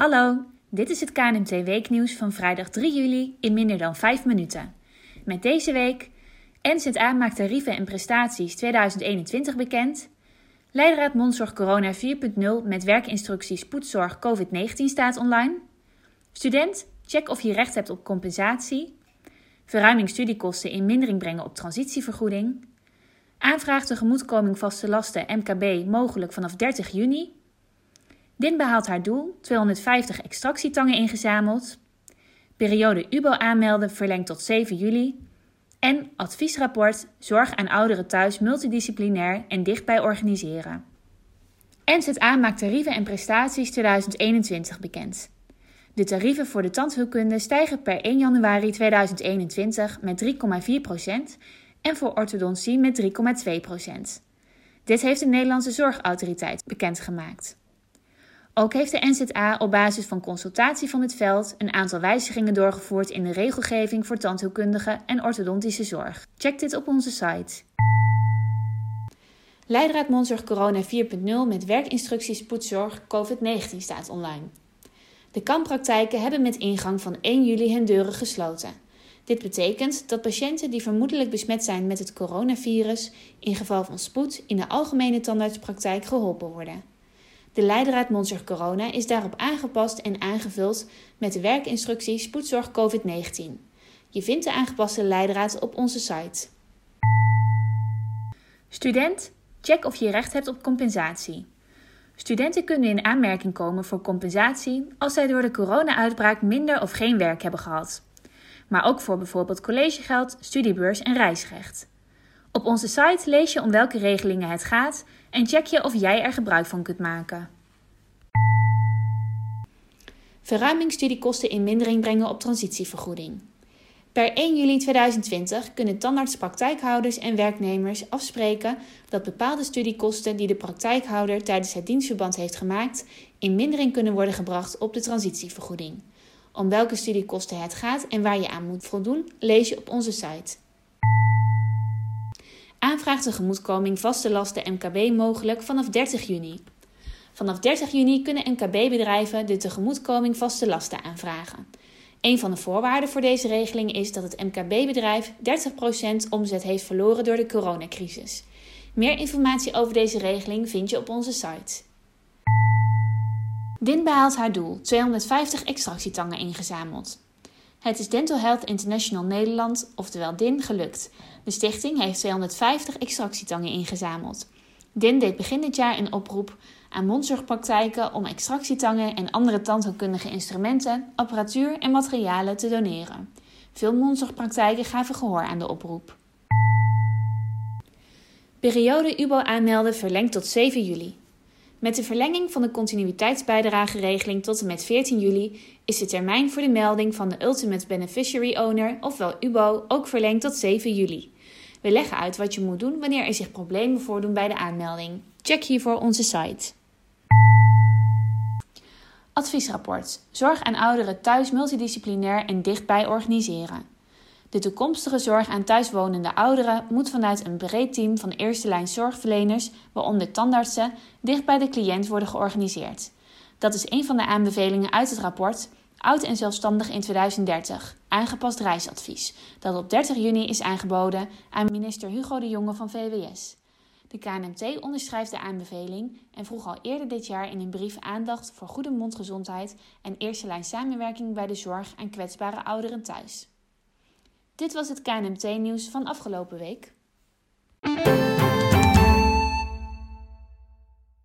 Hallo, dit is het KNMT Weeknieuws van vrijdag 3 juli in minder dan 5 minuten. Met deze week NZA maakt tarieven en prestaties 2021 bekend. Leidraad Mondzorg Corona 4.0 met werkinstructies spoedzorg COVID-19 staat online. Student, check of je recht hebt op compensatie. Verruiming studiekosten in mindering brengen op transitievergoeding. Aanvraag tegemoetkoming vaste lasten MKB mogelijk vanaf 30 juni. DIN behaalt haar doel, 250 extractietangen ingezameld. Periode UBO aanmelden verlengd tot 7 juli. En adviesrapport Zorg aan ouderen thuis multidisciplinair en dichtbij organiseren. NZA maakt tarieven en prestaties 2021 bekend. De tarieven voor de tandheelkunde stijgen per 1 januari 2021 met 3,4% en voor orthodontie met 3,2%. Dit heeft de Nederlandse Zorgautoriteit bekendgemaakt. Ook heeft de NZA op basis van consultatie van het veld een aantal wijzigingen doorgevoerd in de regelgeving voor tandheelkundige en orthodontische zorg. Check dit op onze site. Leidraad Mondzorg Corona 4.0 met werkinstructies spoedzorg COVID-19 staat online. De kamppraktijken hebben met ingang van 1 juli hun deuren gesloten. Dit betekent dat patiënten die vermoedelijk besmet zijn met het coronavirus in geval van spoed in de algemene tandartspraktijk geholpen worden. De leidraad Mondzorg Corona is daarop aangepast en aangevuld met de werkinstructie Spoedzorg COVID-19. Je vindt de aangepaste leidraad op onze site. Student, check of je recht hebt op compensatie. Studenten kunnen in aanmerking komen voor compensatie als zij door de corona-uitbraak minder of geen werk hebben gehad. Maar ook voor bijvoorbeeld collegegeld, studiebeurs en reisrecht. Op onze site lees je om welke regelingen het gaat en check je of jij er gebruik van kunt maken. Verruiming studiekosten in mindering brengen op transitievergoeding. Per 1 juli 2020 kunnen tandartspraktijkhouders en werknemers afspreken dat bepaalde studiekosten die de praktijkhouder tijdens het dienstverband heeft gemaakt in mindering kunnen worden gebracht op de transitievergoeding. Om welke studiekosten het gaat en waar je aan moet voldoen, lees je op onze site. Aanvraag tegemoetkoming vaste lasten MKB mogelijk vanaf 30 juni. Vanaf 30 juni kunnen MKB-bedrijven de tegemoetkoming vaste lasten aanvragen. Een van de voorwaarden voor deze regeling is dat het MKB-bedrijf 30% omzet heeft verloren door de coronacrisis. Meer informatie over deze regeling vind je op onze site. DIN behaalt haar doel: 250 extractietangen ingezameld. Het is Dental Health International Nederland, oftewel DIN, gelukt. De stichting heeft 250 extractietangen ingezameld. DIN deed begin dit jaar een oproep aan mondzorgpraktijken om extractietangen en andere tandheelkundige instrumenten, apparatuur en materialen te doneren. Veel mondzorgpraktijken gaven gehoor aan de oproep. Periode UBO aanmelden verlengd tot 7 juli. Met de verlenging van de continuïteitsbijdrageregeling tot en met 14 juli is de termijn voor de melding van de Ultimate Beneficiary Owner, ofwel UBO, ook verlengd tot 7 juli. We leggen uit wat je moet doen wanneer er zich problemen voordoen bij de aanmelding. Check hiervoor onze site. Adviesrapport. Zorg aan ouderen thuis multidisciplinair en dichtbij organiseren. De toekomstige zorg aan thuiswonende ouderen moet vanuit een breed team van eerste lijn zorgverleners, waaronder tandartsen, dicht bij de cliënt worden georganiseerd. Dat is een van de aanbevelingen uit het rapport Oud en zelfstandig in 2030, aangepast reisadvies, dat op 30 juni is aangeboden aan minister Hugo de Jonge van VWS. De KNMT onderschrijft de aanbeveling en vroeg al eerder dit jaar in een brief aandacht voor goede mondgezondheid en eerste lijn samenwerking bij de zorg aan kwetsbare ouderen thuis. Dit was het KNMT-nieuws van afgelopen week.